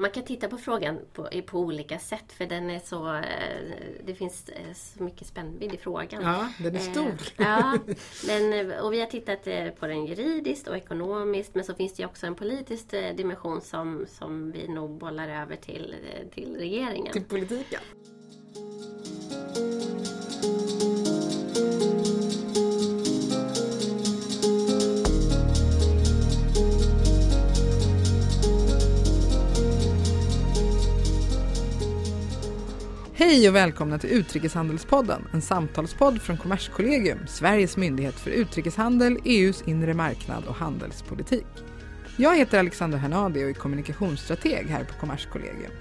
Man kan titta på frågan på, på olika sätt för den är så, eh, det finns eh, så mycket spännvidd i frågan. Ja, den är stor. Eh, ja, men, och vi har tittat på den juridiskt och ekonomiskt men så finns det också en politisk dimension som, som vi nog bollar över till, till regeringen. Till politiken. Hej och välkomna till Utrikeshandelspodden, en samtalspodd från Kommerskollegium, Sveriges myndighet för utrikeshandel, EUs inre marknad och handelspolitik. Jag heter Alexander Hernadi och är kommunikationsstrateg här på Kommerskollegium.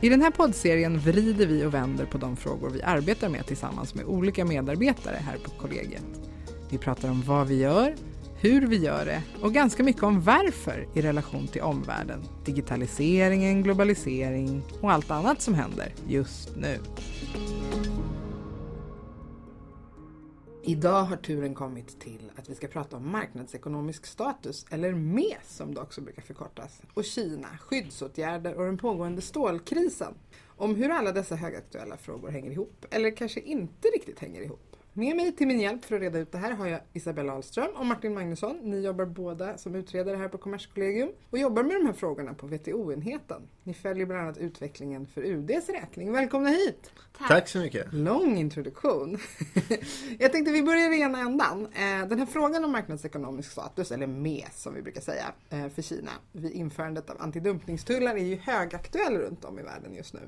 I den här poddserien vrider vi och vänder på de frågor vi arbetar med tillsammans med olika medarbetare här på kollegiet. Vi pratar om vad vi gör, hur vi gör det och ganska mycket om varför i relation till omvärlden, digitaliseringen, globalisering och allt annat som händer just nu. Idag har turen kommit till att vi ska prata om marknadsekonomisk status, eller MES som det också brukar förkortas, och Kina, skyddsåtgärder och den pågående stålkrisen. Om hur alla dessa högaktuella frågor hänger ihop, eller kanske inte riktigt hänger ihop. Med mig till min hjälp för att reda ut det här har jag Isabella Ahlström och Martin Magnusson. Ni jobbar båda som utredare här på Kommerskollegium och jobbar med de här frågorna på WTO-enheten. Ni följer bland annat utvecklingen för UDs räkning. Välkomna hit! Tack, Tack så mycket! Lång introduktion. jag tänkte vi börjar i ena ändan. Eh, den här frågan om marknadsekonomisk status, eller MES som vi brukar säga, eh, för Kina vid införandet av antidumpningstullar är ju högaktuell runt om i världen just nu.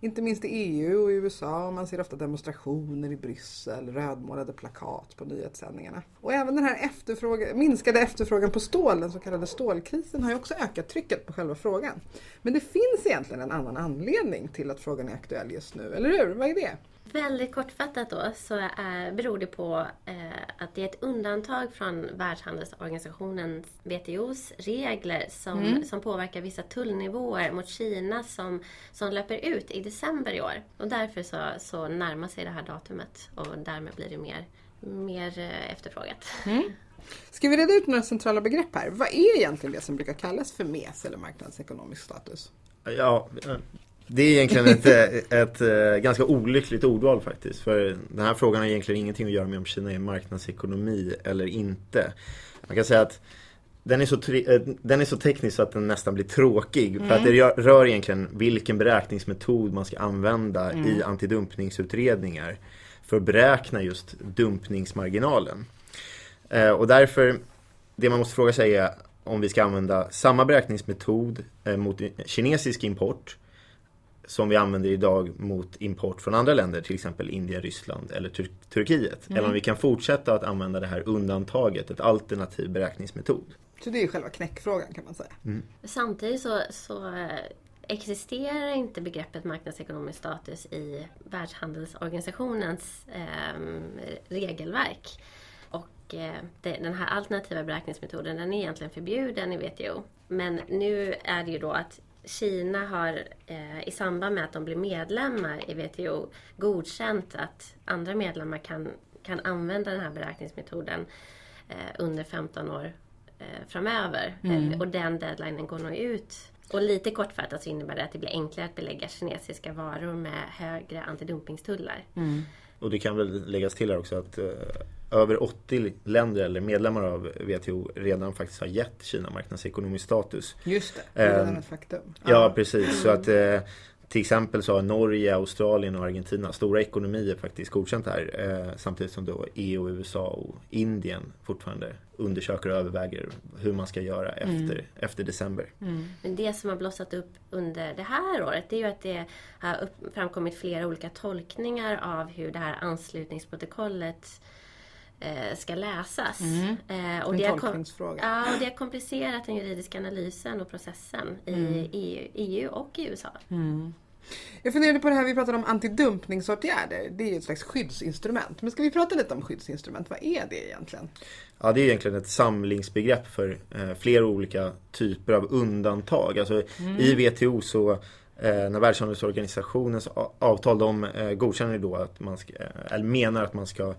Inte minst i EU och i USA. Man ser ofta demonstrationer i Bryssel, rödmålade plakat på nyhetssändningarna. Och även den här efterfråga, minskade efterfrågan på stål, den så kallade stålkrisen, har ju också ökat trycket på själva frågan. Men det finns egentligen en annan anledning till att frågan är aktuell just nu, eller hur? Vad är det? Väldigt kortfattat då så är, beror det på eh, att det är ett undantag från Världshandelsorganisationens, WTOs regler som, mm. som påverkar vissa tullnivåer mot Kina som, som löper ut i december i år. Och därför så, så närmar sig det här datumet och därmed blir det mer, mer eh, efterfrågat. Mm. Ska vi reda ut några centrala begrepp här? Vad är egentligen det som brukar kallas för MES eller marknadsekonomisk status? Ja, det är egentligen ett, ett, ett, eh, ganska olyckligt ordval faktiskt. För den här frågan har egentligen ingenting att göra med om Kina är marknadsekonomi eller inte. Man kan säga att den är, så, eh, den är så teknisk så att den nästan blir tråkig. Mm. För att det rör egentligen vilken beräkningsmetod man ska använda mm. i antidumpningsutredningar. För att beräkna just dumpningsmarginalen. Eh, och därför, det man måste fråga sig är om vi ska använda samma beräkningsmetod mot kinesisk import som vi använder idag mot import från andra länder, till exempel Indien, Ryssland eller Tur Turkiet. Mm. Eller om vi kan fortsätta att använda det här undantaget, ett alternativ beräkningsmetod. Så det är själva knäckfrågan kan man säga. Mm. Samtidigt så, så eh, existerar inte begreppet marknadsekonomisk status i Världshandelsorganisationens eh, regelverk. Och eh, den här alternativa beräkningsmetoden den är egentligen förbjuden i WTO. Men nu är det ju då att Kina har eh, i samband med att de blir medlemmar i WTO godkänt att andra medlemmar kan, kan använda den här beräkningsmetoden eh, under 15 år framöver. Mm. Och den deadlinen går nog ut. Och lite kortfattat så innebär det att det blir enklare att belägga kinesiska varor med högre antidumpingstullar. Mm. Och det kan väl läggas till här också att över 80 länder eller medlemmar av WTO redan faktiskt har gett Kina marknadsekonomisk status. Just det, det är redan ett faktum. Ja, precis. Så att eh, till exempel så har Norge, Australien och Argentina, stora ekonomier faktiskt godkänt det här. Eh, samtidigt som då EU, USA och Indien fortfarande undersöker och överväger hur man ska göra mm. efter, mm. efter december. Mm. Men det som har blossat upp under det här året det är ju att det har framkommit flera olika tolkningar av hur det här anslutningsprotokollet Eh, ska läsas. Mm. Eh, och en det tolkningsfråga. Ja, och det har komplicerat den juridiska analysen och processen mm. i EU, EU, och i USA. Mm. Jag funderade på det här, vi pratade om antidumpningsåtgärder. Det är ju ett slags skyddsinstrument. Men ska vi prata lite om skyddsinstrument? Vad är det egentligen? Ja, det är egentligen ett samlingsbegrepp för eh, flera olika typer av undantag. Alltså, mm. I WTO så eh, när Världshandelsorganisationens avtal de eh, godkänner då att man ska, eh, eller menar att man ska Eh,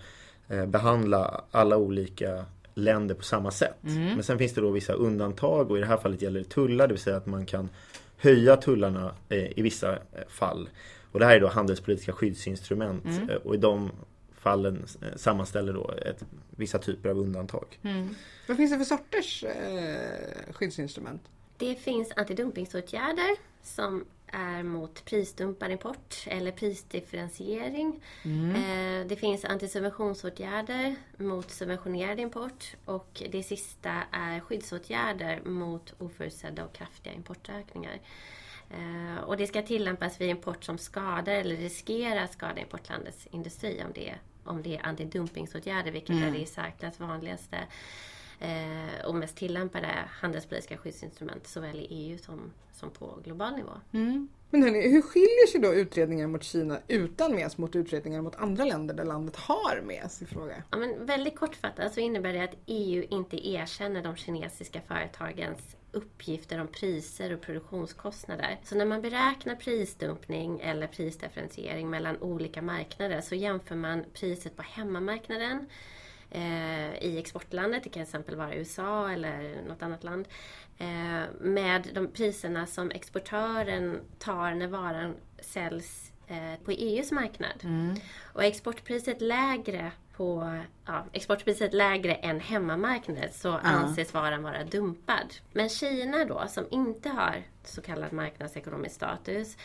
behandla alla olika länder på samma sätt. Mm. Men sen finns det då vissa undantag och i det här fallet gäller det tullar, det vill säga att man kan höja tullarna i vissa fall. Och det här är då handelspolitiska skyddsinstrument mm. och i de fallen sammanställer då ett, vissa typer av undantag. Mm. Vad finns det för sorters eh, skyddsinstrument? Det finns antidumpningsåtgärder som är mot prisdumpad import eller prisdifferentiering. Mm. Eh, det finns antisubventionsåtgärder mot subventionerad import och det sista är skyddsåtgärder mot oförutsedda och kraftiga importökningar. Eh, och det ska tillämpas vid import som skadar eller riskerar att skada importlandets industri om det, om det är antidumpningsåtgärder, vilket mm. är det i särklass vanligaste och mest tillämpade handelspolitiska skyddsinstrument såväl i EU som, som på global nivå. Mm. Men hörni, hur skiljer sig då utredningar mot Kina utan MES mot utredningar mot andra länder där landet har MES i fråga? Ja, men väldigt kortfattat så innebär det att EU inte erkänner de kinesiska företagens uppgifter om priser och produktionskostnader. Så när man beräknar prisdumpning eller prisdifferentiering mellan olika marknader så jämför man priset på hemmamarknaden eh, i exportlandet, det kan till exempel vara USA eller något annat land, eh, med de priserna som exportören tar när varan säljs eh, på EUs marknad. Mm. Och exportpriset lägre på ja, exportpriset lägre än hemmamarknaden så ja. anses varan vara dumpad. Men Kina då, som inte har så kallad marknadsekonomisk status,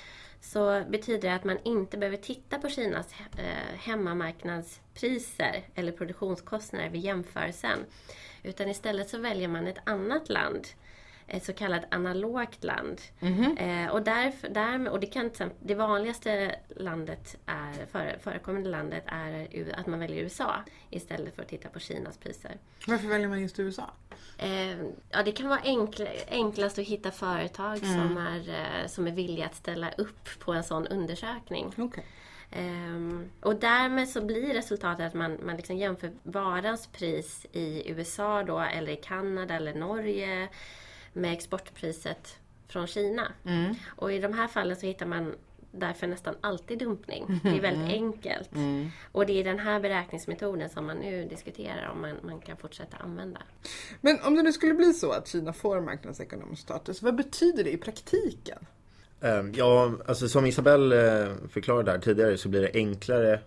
så betyder det att man inte behöver titta på Kinas eh, hemmamarknadspriser eller produktionskostnader vid jämförelsen. Utan istället så väljer man ett annat land ett så kallat analogt land. Mm -hmm. eh, och, därför, där, och det, kan, det vanligaste landet är, före, förekommande landet är att man väljer USA istället för att titta på Kinas priser. Varför väljer man just USA? Eh, ja, det kan vara enkl, enklast att hitta företag mm. som, är, eh, som är villiga att ställa upp på en sån undersökning. Okay. Um, och därmed så blir resultatet att man, man liksom jämför varans pris i USA då, eller i Kanada eller Norge med exportpriset från Kina. Mm. Och i de här fallen så hittar man därför nästan alltid dumpning. Det är väldigt mm. enkelt. Mm. Och det är den här beräkningsmetoden som man nu diskuterar om man, man kan fortsätta använda. Men om det nu skulle bli så att Kina får marknadsekonomisk status, vad betyder det i praktiken? Ehm, ja, alltså som Isabelle eh, förklarade här tidigare så blir det enklare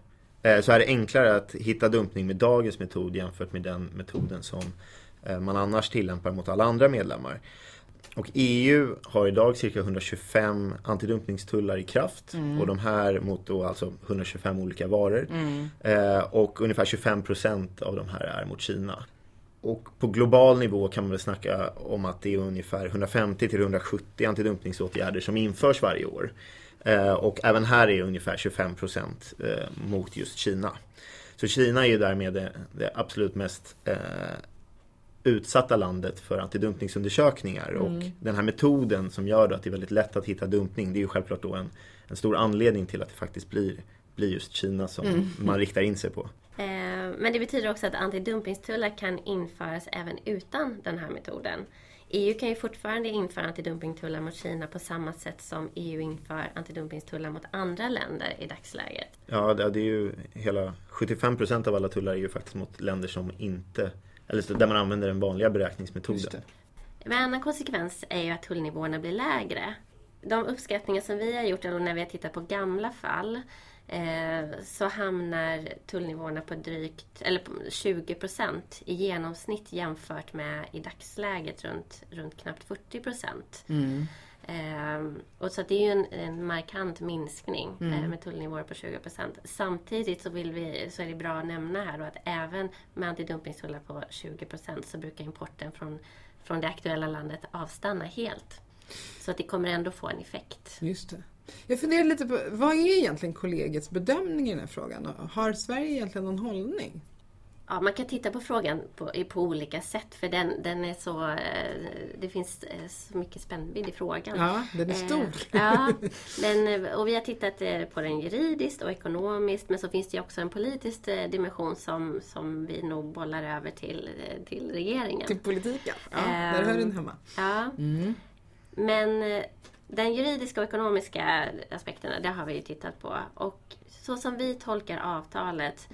eh, så är det enklare att hitta dumpning med dagens metod jämfört med den metoden som man annars tillämpar mot alla andra medlemmar. Och EU har idag cirka 125 antidumpningstullar i kraft mm. och de här mot då alltså 125 olika varor. Mm. Eh, och ungefär 25 procent av de här är mot Kina. Och på global nivå kan man väl snacka om att det är ungefär 150 till 170 antidumpningsåtgärder som införs varje år. Eh, och även här är ungefär 25 procent eh, mot just Kina. Så Kina är ju därmed det, det absolut mest eh, utsatta landet för antidumpningsundersökningar. Mm. Och den här metoden som gör att det är väldigt lätt att hitta dumpning, det är ju självklart då en, en stor anledning till att det faktiskt blir, blir just Kina som mm. man riktar in sig på. Eh, men det betyder också att antidumpningstullar kan införas även utan den här metoden. EU kan ju fortfarande införa antidumpingtullar mot Kina på samma sätt som EU inför antidumpingtullar mot andra länder i dagsläget. Ja, det är ju hela 75 procent av alla tullar är ju faktiskt mot länder som inte eller där man använder den vanliga beräkningsmetoden. En annan konsekvens är ju att tullnivåerna blir lägre. De uppskattningar som vi har gjort, eller när vi har tittat på gamla fall, eh, så hamnar tullnivåerna på drygt, eller på 20 procent i genomsnitt jämfört med i dagsläget runt, runt knappt 40 procent. Mm. Ehm, och så det är ju en, en markant minskning mm. eh, med tullnivåer på 20% Samtidigt så, vill vi, så är det bra att nämna här då att även med antidumpingtullar på 20% så brukar importen från, från det aktuella landet avstanna helt. Så att det kommer ändå få en effekt. Just det. Jag funderar lite på, vad är egentligen kollegiets bedömning i den här frågan? Har Sverige egentligen någon hållning? Ja, man kan titta på frågan på, på olika sätt för den, den är så... Eh, det finns eh, så mycket spännvidd i frågan. Ja, den är stor. Eh, ja, den, och vi har tittat på den juridiskt och ekonomiskt men så finns det också en politisk dimension som, som vi nog bollar över till, till regeringen. Till politiken? Ja, där hör den hemma. Ja. Mm. Men den juridiska och ekonomiska aspekterna, det har vi ju tittat på. Och så som vi tolkar avtalet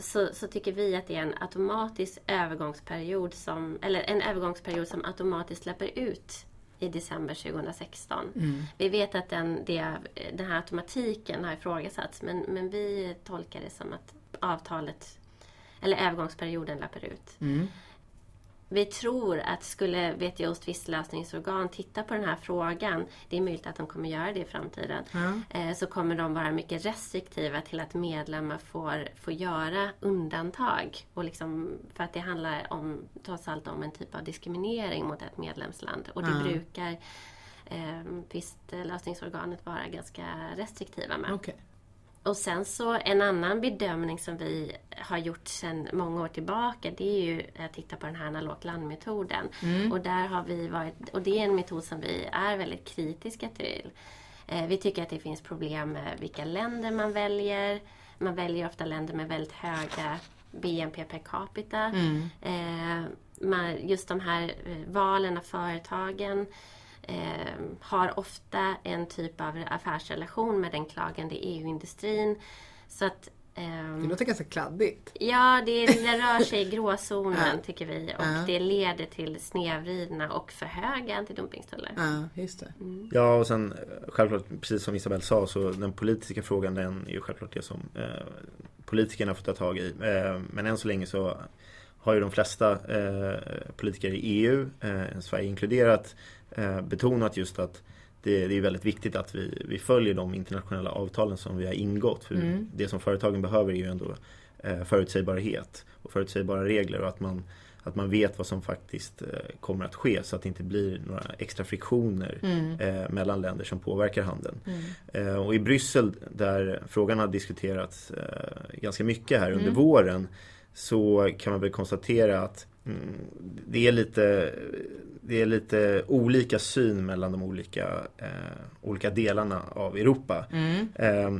så, så, tycker vi att det är en automatisk övergångsperiod som, eller en övergångsperiod som automatiskt släpper ut i december 2016. Mm. Vi vet att den, det, den här automatiken har ifrågasatts men, men vi tolkar det som att avtalet eller övergångsperioden löper ut. Mm. Vi tror att skulle WTOs tvistlösningsorgan titta på den här frågan, det är möjligt att de kommer göra det i framtiden, mm. så kommer de vara mycket restriktiva till att medlemmar får, får göra undantag. Och liksom, för att det handlar om, trots allt om en typ av diskriminering mot ett medlemsland. Och det mm. brukar eh, tvistlösningsorganet vara ganska restriktiva med. Okay. Och sen så en annan bedömning som vi har gjort sedan många år tillbaka det är ju att titta på den här analogt landmetoden. Mm. Och där har vi varit, och det är en metod som vi är väldigt kritiska till. Eh, vi tycker att det finns problem med vilka länder man väljer. Man väljer ofta länder med väldigt höga BNP per capita. Mm. Eh, man, just de här eh, valen av företagen eh, har ofta en typ av affärsrelation med den klagande EU-industrin. Så att ehm, det låter ganska kladdigt. Ja, det, det rör sig i gråzonen tycker vi. Och ja. det leder till snedvridna och för höga antidumpingstullar. Ja, just det. Mm. Ja, och sen självklart, precis som Isabelle sa, så den politiska frågan den är ju självklart det som eh, politikerna får ta tag i. Eh, men än så länge så har ju de flesta eh, politiker i EU, eh, Sverige inkluderat, eh, betonat just att det, det, är väldigt viktigt att vi, vi följer de internationella avtalen som vi har ingått. För mm. Det som företagen behöver är ju ändå eh, förutsägbarhet och förutsägbara regler och att man, att man vet vad som faktiskt eh, kommer att ske så att det inte blir några extra friktioner mm. eh, mellan länder som påverkar handeln. Mm. Eh, och i Bryssel där frågan har diskuterats eh, ganska mycket här under mm. våren så kan man väl konstatera att det är lite det är lite olika syn mellan de olika, eh, olika delarna av Europa. Mm. Eh,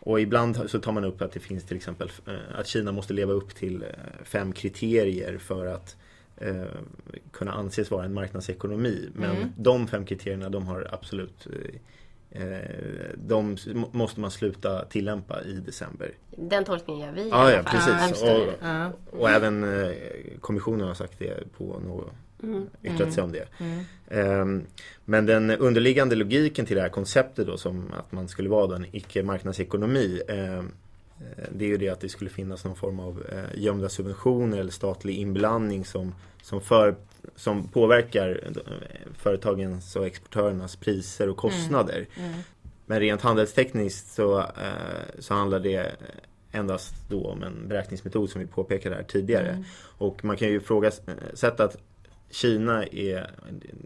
och ibland så tar man upp att det finns till exempel eh, att Kina måste leva upp till eh, fem kriterier för att eh, kunna anses vara en marknadsekonomi. Men mm. de fem kriterierna de har absolut de måste man sluta tillämpa i december. Den tolkningen gör vi Ja, ja precis. Och, och, även kommissionen har sagt det på något mm. yttrat sig om det. Mm. Um, men den underliggande logiken till det här konceptet då som att man skulle vara en icke-marknadsekonomi um, det är ju det att det skulle finnas någon form av gömda subventioner eller statlig inblandning som, som, för, som påverkar eh, företagens och exportörernas priser och kostnader. Mm. Mm. Men rent handelstekniskt så, uh, så handlar det endast då om en beräkningsmetod som vi påpekade här tidigare. Mm. Och man kan ju ifrågasätta att Kina är,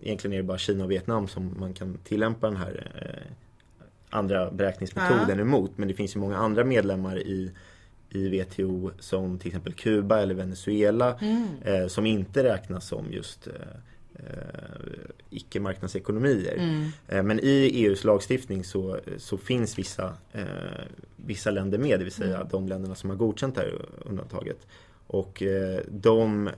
egentligen är det bara Kina och Vietnam som man kan tillämpa den här eh, andra beräkningsmetoden ja. emot. Men det finns ju många andra medlemmar i, i WTO som till exempel Kuba eller Venezuela mm. eh, som inte räknas som just eh, eh icke-marknadsekonomier. Mm. Eh, men i EUs lagstiftning så, så finns vissa, eh, vissa länder med, det vill säga mm. de länderna som har godkänt det här undantaget. Och eh, de,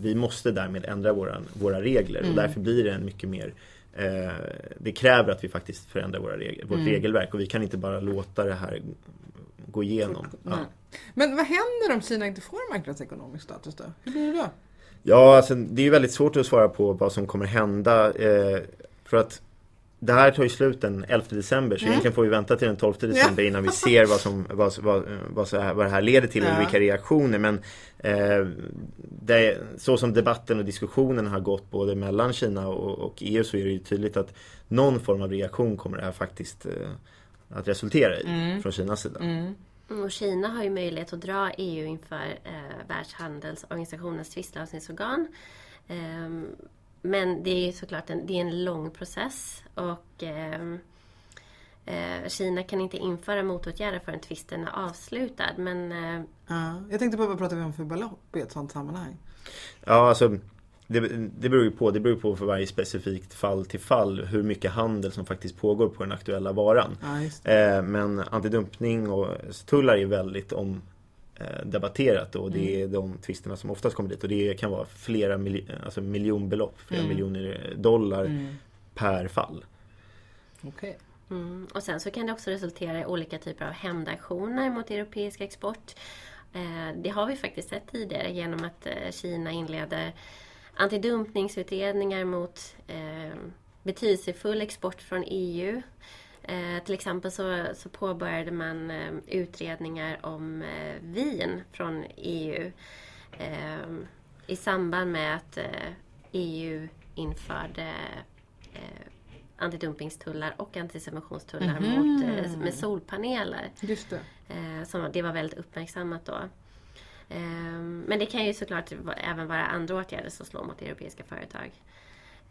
vi måste därmed ändra våra, våra regler mm. och därför blir det en mycket mer eh, Det kräver att vi faktiskt förändrar våra regler, vårt mm. regelverk och vi kan inte bara låta det här gå igenom. Ja. Men vad händer om Kina inte får marknadsekonomisk status då? Hur blir det då? Ja, alltså, det är väldigt svårt att svara på vad som kommer hända. Eh, för att det här tar ju slut den 11 december så mm. egentligen får vi vänta till den 12 december innan vi ser vad, som, vad, vad, vad, så här, vad det här leder till ja. och vilka reaktioner. Men eh, det, så som debatten och diskussionen har gått både mellan Kina och, och, EU så är det ju tydligt att någon form av reaktion kommer det här faktiskt eh, att resultera i mm. från Kinas sida. Mm. Och Kina har ju möjlighet att dra EU inför eh, Världshandelsorganisationens tvistlösningsorgan. Um, men det är ju såklart en, det är en lång process och eh, eh, Kina kan inte införa motåtgärder förrän tvisten är avslutad. Men, eh, ja, jag tänkte på vad pratar vi om för belopp i ett sådant sammanhang? Ja, alltså det, det beror ju på. Det beror på för varje specifikt fall till fall hur mycket handel som faktiskt pågår på den aktuella varan. Ja, eh, men antidumpning och tullar är väldigt om, Eh, debatterat och det mm. är de tvisterna som oftast kommer dit och det kan vara flera mil alltså miljonbelopp, flera mm. miljoner dollar mm. per fall. Okay. Mm. Och sen så kan det också resultera i olika typer av hämndaktioner mot europeisk export. Eh, det har vi faktiskt sett tidigare genom att eh, Kina inleder antidumpningsutredningar mot eh, betydelsefull export från EU. Eh, till exempel så, så påbörjade man eh, utredningar om eh, vin från EU eh, i samband med att EU införde antidumpingstullar och antisubventionstullar mm -hmm. mot, med solpaneler. Just det. Som, det var väldigt uppmärksammat då. Men det kan ju såklart även vara andra åtgärder som slår mot europeiska företag.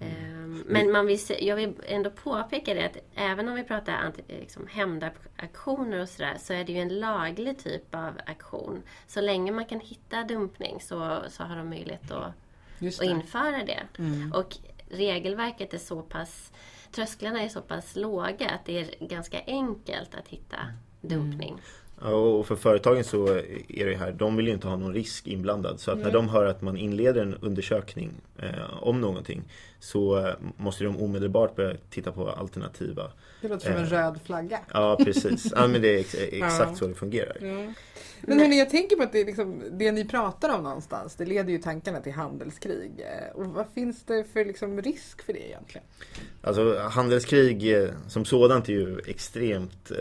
Mm. Men man vill, jag vill ändå påpeka det att även om vi pratar liksom, hämndaktioner och sådär så är det ju en laglig typ av aktion. Så länge man kan hitta dumpning så, så har de möjlighet att, att införa det. Mm. Och regelverket är så pass, trösklarna är så pass låga att det är ganska enkelt att hitta dumpning. Mm. Och för företagen så är det här, de vill ju inte ha någon risk inblandad. Så att när de hör att man inleder en undersökning eh, om någonting så eh, måste de omedelbart börja titta på alternativa. Det låter som en eh, röd flagga. Ja precis, ja, men det är ex exakt ja. så det fungerar. Ja. Men hörni, jag tänker på att det, liksom, det ni pratar om någonstans, det leder ju tankarna till handelskrig. Eh, och vad finns det för liksom, risk för det egentligen? Alltså handelskrig eh, som sådant är ju extremt,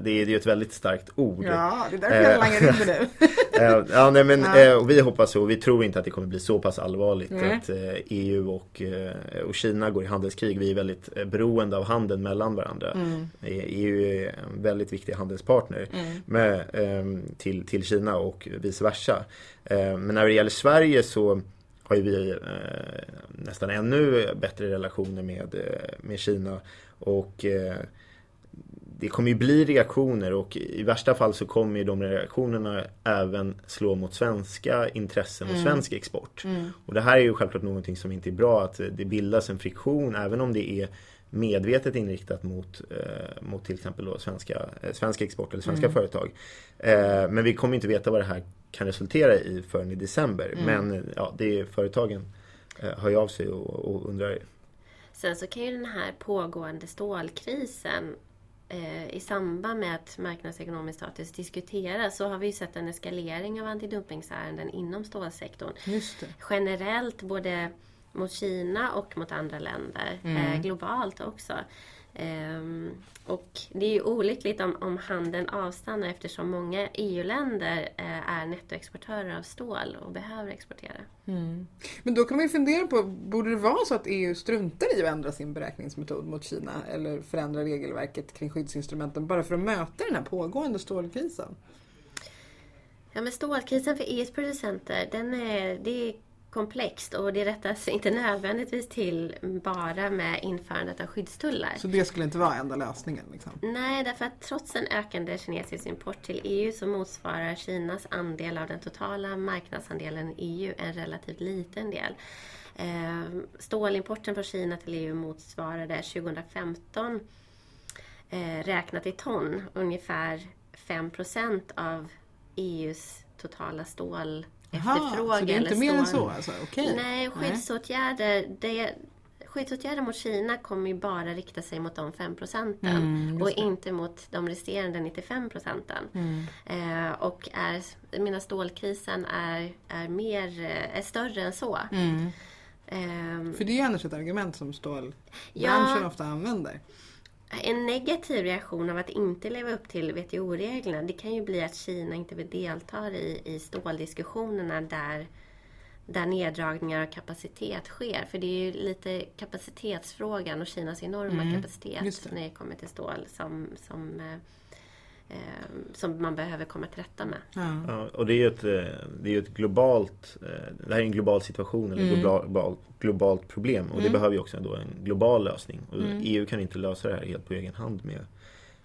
det är ju ett väldigt starkt ord. Ja, det är därför jag langar in det nu. ja, nej, men ja. och vi hoppas och vi tror inte att det kommer bli så pass allvarligt mm. att EU och, och Kina går i handelskrig. Vi är väldigt beroende av handeln mellan varandra. Mm. EU är en väldigt viktig handelspartner mm. med, ehm, till, till Kina och vice versa. Men när det gäller Sverige så har ju vi eh, nästan ännu bättre relationer med, eh, med Kina. Och eh, det kommer ju bli reaktioner och i värsta fall så kommer ju de reaktionerna även slå mot svenska intressen och mm. svensk export. Mm. Och det här är ju självklart någonting som inte är bra att det bildas en friktion även om det är medvetet inriktat mot, eh, mot till exempel då svenska, eh, svensk export eller svenska mm. företag. Eh, men vi kommer inte veta vad det här kan resultera i förrän i december. Mm. Men ja, det är företagen eh, hör ju av sig och, och undrar. Sen så kan ju den här pågående stålkrisen i samband med att marknadsekonomisk status diskuteras så har vi sett en eskalering av antidumpningsärenden inom stålsektorn. Generellt både mot Kina och mot andra länder. Mm. Eh, globalt också. Um, och det är ju olyckligt om, om handeln avstannar eftersom många EU-länder eh, är nettoexportörer av stål och behöver exportera. Mm. Men då kan man ju fundera på, borde det vara så att EU struntar i att ändra sin beräkningsmetod mot Kina eller förändra regelverket kring skyddsinstrumenten bara för att möta den här pågående stålkrisen? Ja men stålkrisen för EUs producenter, den är, det är komplext och det rättas inte nödvändigtvis till bara med införandet av skyddstullar. Så det skulle inte vara enda lösningen? Liksom. Nej, därför att trots en ökande kinesisk import till EU så motsvarar Kinas andel av den totala marknadsandelen i EU en relativt liten del. Ehm, stålimporten från Kina till EU motsvarade 2015 eh, räknat i ton ungefär 5% av EUs totala stål efterfrågan. Så det är inte mer än så? Alltså. Okay. Nej, skyddsåtgärder, det, skyddsåtgärder mot Kina kommer ju bara rikta sig mot de 5 procenten mm, och inte mot de resterande 95 procenten. Mm. Eh, och är, mina stålkrisen är, är, mer, eh, är större än så. Mm. Eh, För det är annars ett argument som stålbranschen ja, ofta använder. En negativ reaktion av att inte leva upp till WTO-reglerna det kan ju bli att Kina inte vill delta i, i ståldiskussionerna där, där neddragningar av kapacitet sker. För det är ju lite kapacitetsfrågan och Kinas enorma mm, kapacitet när det kommer till stål som, som eh, som man behöver komma till rätta med. Ja. ja och det är ju ett, eh, det är ett globalt, eh, det här är en global situation eller mm. globalt, globalt problem och mm. det behöver ju också då en global lösning. Och mm. EU kan inte lösa det här helt på egen hand med,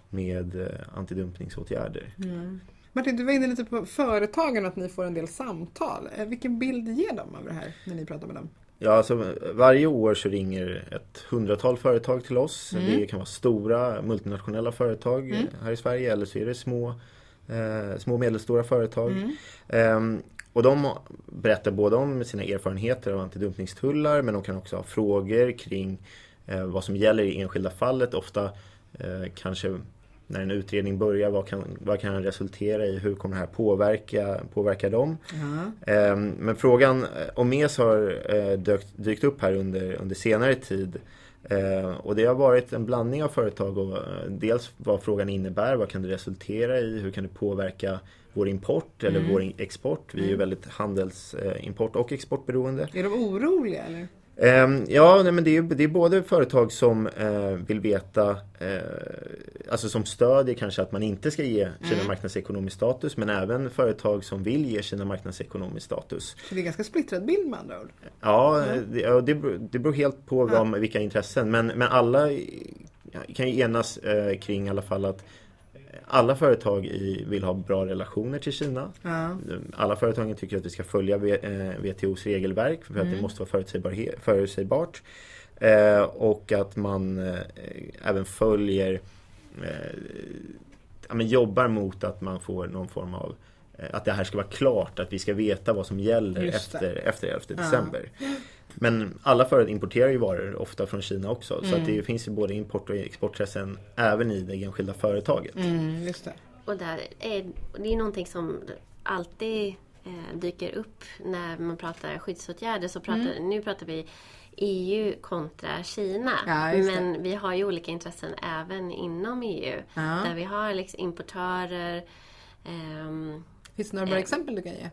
med eh, antidumpningsåtgärder. Mm. Martin, du var inne lite på företagen att ni får en del samtal. Vilken bild ger de av det här när ni pratar med dem? Ja, alltså, varje år så ringer ett hundratal företag till oss. Mm. Det kan vara stora multinationella företag mm. här i Sverige eller så är det små, eh, små medelstora företag. Mm. Eh, och de berättar både om sina erfarenheter av antidumpningstullar men de kan också ha frågor kring eh, vad som gäller i enskilda fallet. Ofta eh, kanske när en utredning börjar, vad kan, vad kan den resultera i? Hur kommer det här påverka, påverka dem? Eh, men frågan eh, om MES har eh, dykt, dykt upp här under, under senare tid Eh, och det har varit en blandning av företag och dels vad frågan innebär, vad kan det resultera i, hur kan det påverka vår import eller mm. vår export. Vi är ju mm. väldigt handelsimport eh, och exportberoende. Är de oroliga eller? Um, ja, nej, men det är, det är både företag som uh, vill veta, uh, alltså som stödjer kanske att man inte ska ge Kina mm. marknadsekonomisk status, men även företag som vill ge Kina marknadsekonomisk status. Så det är ganska splittrad bild med andra ord? Ja, mm. det, det, det beror helt på mm. vilka intressen, men, men alla kan ju enas kring i alla fall att alla företag i, vill ha bra relationer till Kina. Ja. Alla företagen tycker att vi ska följa WTOs eh, regelverk för att mm. det måste vara förutsägbart. Eh, och att man eh, även följer, eh, ja, men jobbar mot att man får någon form av att det här ska vara klart, att vi ska veta vad som gäller efter, efter 11 december. Ja. Men alla företag importerar ju varor ofta från Kina också. Mm. Så att det finns ju både import och exportintressen även i det enskilda företaget. Mm, just det. Och där är, det är någonting som alltid eh, dyker upp när man pratar skyddsåtgärder. Så pratar, mm. Nu pratar vi EU kontra Kina. Ja, men vi har ju olika intressen även inom EU. Ja. Där vi har liksom importörer. Ehm, Finns det några bra eh, exempel du kan ge?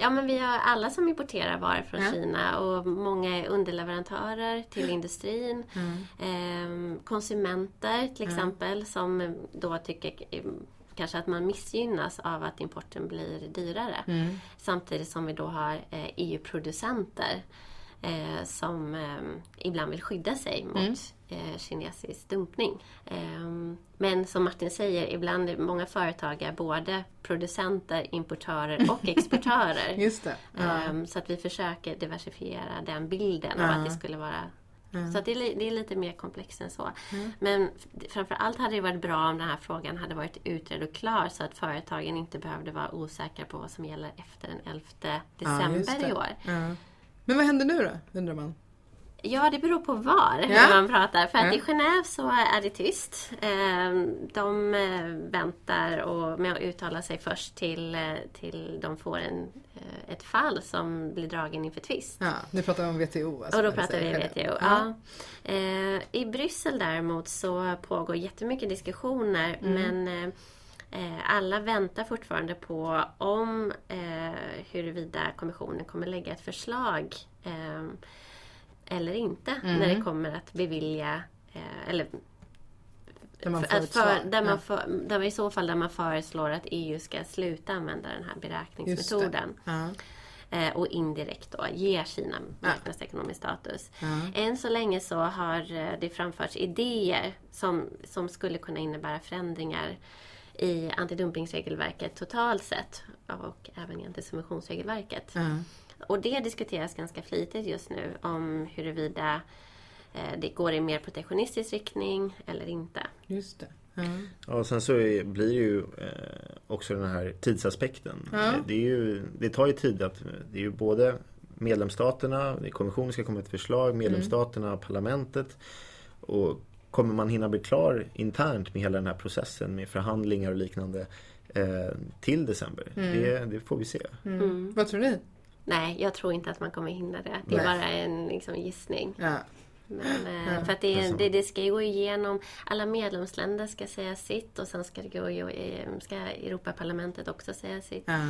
Ja men vi har alla som importerar varor från ja. Kina och många är underleverantörer till industrin. Mm. Eh, konsumenter till exempel som då tycker kanske att man missgynnas av att importen blir dyrare. Mm. Samtidigt som vi då har eh, EU-producenter eh, som eh, ibland vill skydda sig mot mm. eh, kinesisk dumpning. Eh, men som Martin säger, ibland är många företag är både producenter, importörer och exportörer. Just det. Ja. så att vi försöker diversifiera den bilden ja. av att det skulle vara Mm. Så det är, det, är, lite mer komplext än så. Mm. Men framförallt hade det varit bra om den här frågan hade varit utredd och klar så att företagen inte behövde vara osäkra på vad som gäller efter den 11 december ja, i år. Men vad händer nu då, undrar man? Ja, det beror på var ja. man pratar. För att ja. i Genève så är det tyst. Ehm, de eh, väntar med att uttala sig först till, eh, till de får en, eh, ett fall som blir dragen inför tvist. Ja, nu pratar vi om WTO. Alltså, och då pratar vi WTO, ja. I Bryssel däremot så pågår jättemycket diskussioner mm. men alla väntar fortfarande på om eh, huruvida kommissionen kommer lägga ett förslag eh, eller inte mm. när det kommer att bevilja eh, eller där man, för, för, där, man för, där I så fall där man föreslår att EU ska sluta använda den här beräkningsmetoden. Ja. Eh, och indirekt då ge Kina marknadsekonomisk status. Ja. Än så länge så har eh, det framförts idéer som, som skulle kunna innebära förändringar i antidumpningsregelverket totalt sett och även i antisubventionsregelverket. Mm. Och det diskuteras ganska flitigt just nu om huruvida eh, det går i mer protektionistisk riktning eller inte. Just det. Mm. Ja, och sen så blir det ju eh, också den här tidsaspekten. Mm. Det, är ju, det tar ju tid att det är ju både medlemsstaterna, kommissionen ska komma med ett förslag, medlemsstaterna, mm. parlamentet. Och kommer man hinna bli klar internt med hela den här processen med förhandlingar och liknande eh, till december? Mm. Det, det, får vi se. Mm. mm. Vad tror ni? Nej, jag tror inte att man kommer hinna det. Det är Nej. bara en liksom, gissning. Ja. Men, eh, ja, för att det, det, det, ska ju gå igenom, alla medlemsländer ska säga sitt och sen ska, det gå, ska Europaparlamentet också säga sitt. Ja.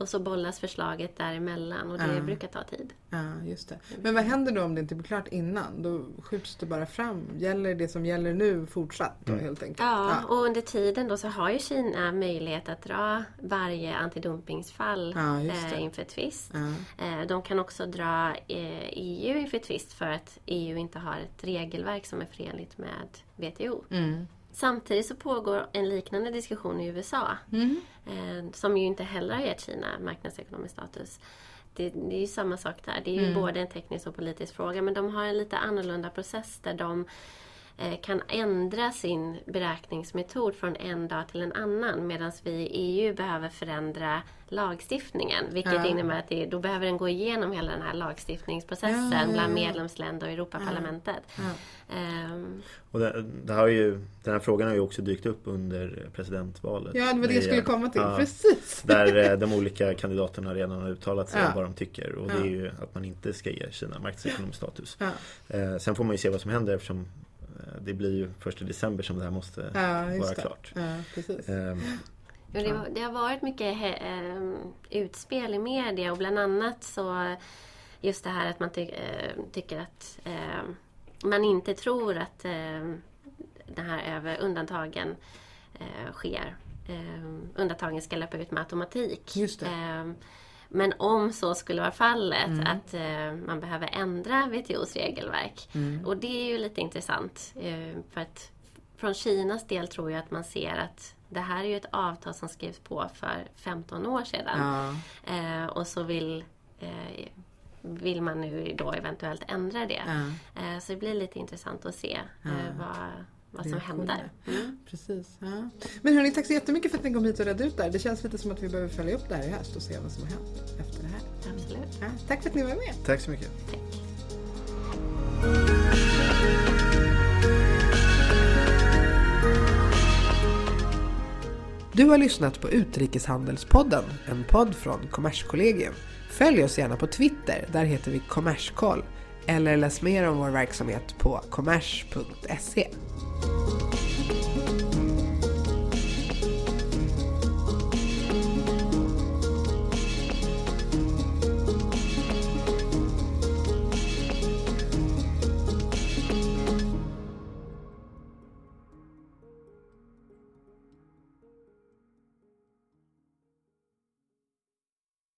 Och så bollas förslaget däremellan och det ja. brukar ta tid. Ja, just det. Men vad händer då om det inte blir klart innan? Då skjuts det bara fram. Gäller det som gäller nu fortsatt då, mm. helt enkelt? Ja, ja, och under tiden då så har ju Kina möjlighet att dra varje antidumpingsfall ja, eh, inför tvist. Eh, de kan också dra eh, EU inför tvist för att EU inte har ett regelverk som är förenligt med WTO. Mm. Samtidigt så pågår en liknande diskussion i USA. Mm. Eh, som ju inte heller har gett Kina marknadsekonomisk status. Det, det är ju samma sak där. Det är ju mm. både en teknisk och politisk fråga men de har en lite annorlunda process där de kan ändra sin beräkningsmetod från en dag till en annan medan vi i EU behöver förändra lagstiftningen. Vilket Ja. innebär att det, då behöver den gå igenom hela den här lagstiftningsprocessen Ja, ja, ja, bland medlemsländer och Europaparlamentet. Ja. Ehm, Och det, det har ju, den här frågan har ju också dykt upp under presidentvalet. Ja, det var det jag skulle komma till. ja, Precis. Där eh, de olika kandidaterna redan har uttalat sig Ja. om vad de tycker. Och det är ju att man inte ska ge Kina marknadsekonomisk status. Ja, Eh, sen får man ju se vad som händer eftersom eh, det blir ju först i december som det här måste ja just vara det. klart. Ja, precis. Eh, Jo, det, det har varit mycket he, eh, utspel i media och bland annat så just det här att man ty, eh, tycker att eh, man inte tror att den här över undantagen eh, sker. Undantagen ska löpa ut med automatik. Just det. Men om så skulle vara fallet, Mm. att eh, man behöver ändra WTOs regelverk. Mm. Och det är ju lite intressant. Eh, för att från Kinas del tror jag att man ser att det här är ju ett avtal som skrevs på för 15 år sedan. Ja, Eh, och så vill, eh, vill man nu då eventuellt ändra det. ja, Eh, så det blir lite intressant att se Ja. eh, vad, vad som händer. Mm. precis. Ja. Men hörni, tack så jättemycket för att ni kom hit och redde ut det här. Det känns lite som att vi behöver följa upp det här i höst och se vad som har hänt efter det här. Absolut. Ja, tack för att ni var med. tack så mycket. Du har lyssnat på Utrikeshandelspodden, en podd från Kommerskollegium. Följ oss gärna på Twitter, där heter vi Kommerskoll. Eller läs mer om vår verksamhet på kommers.se.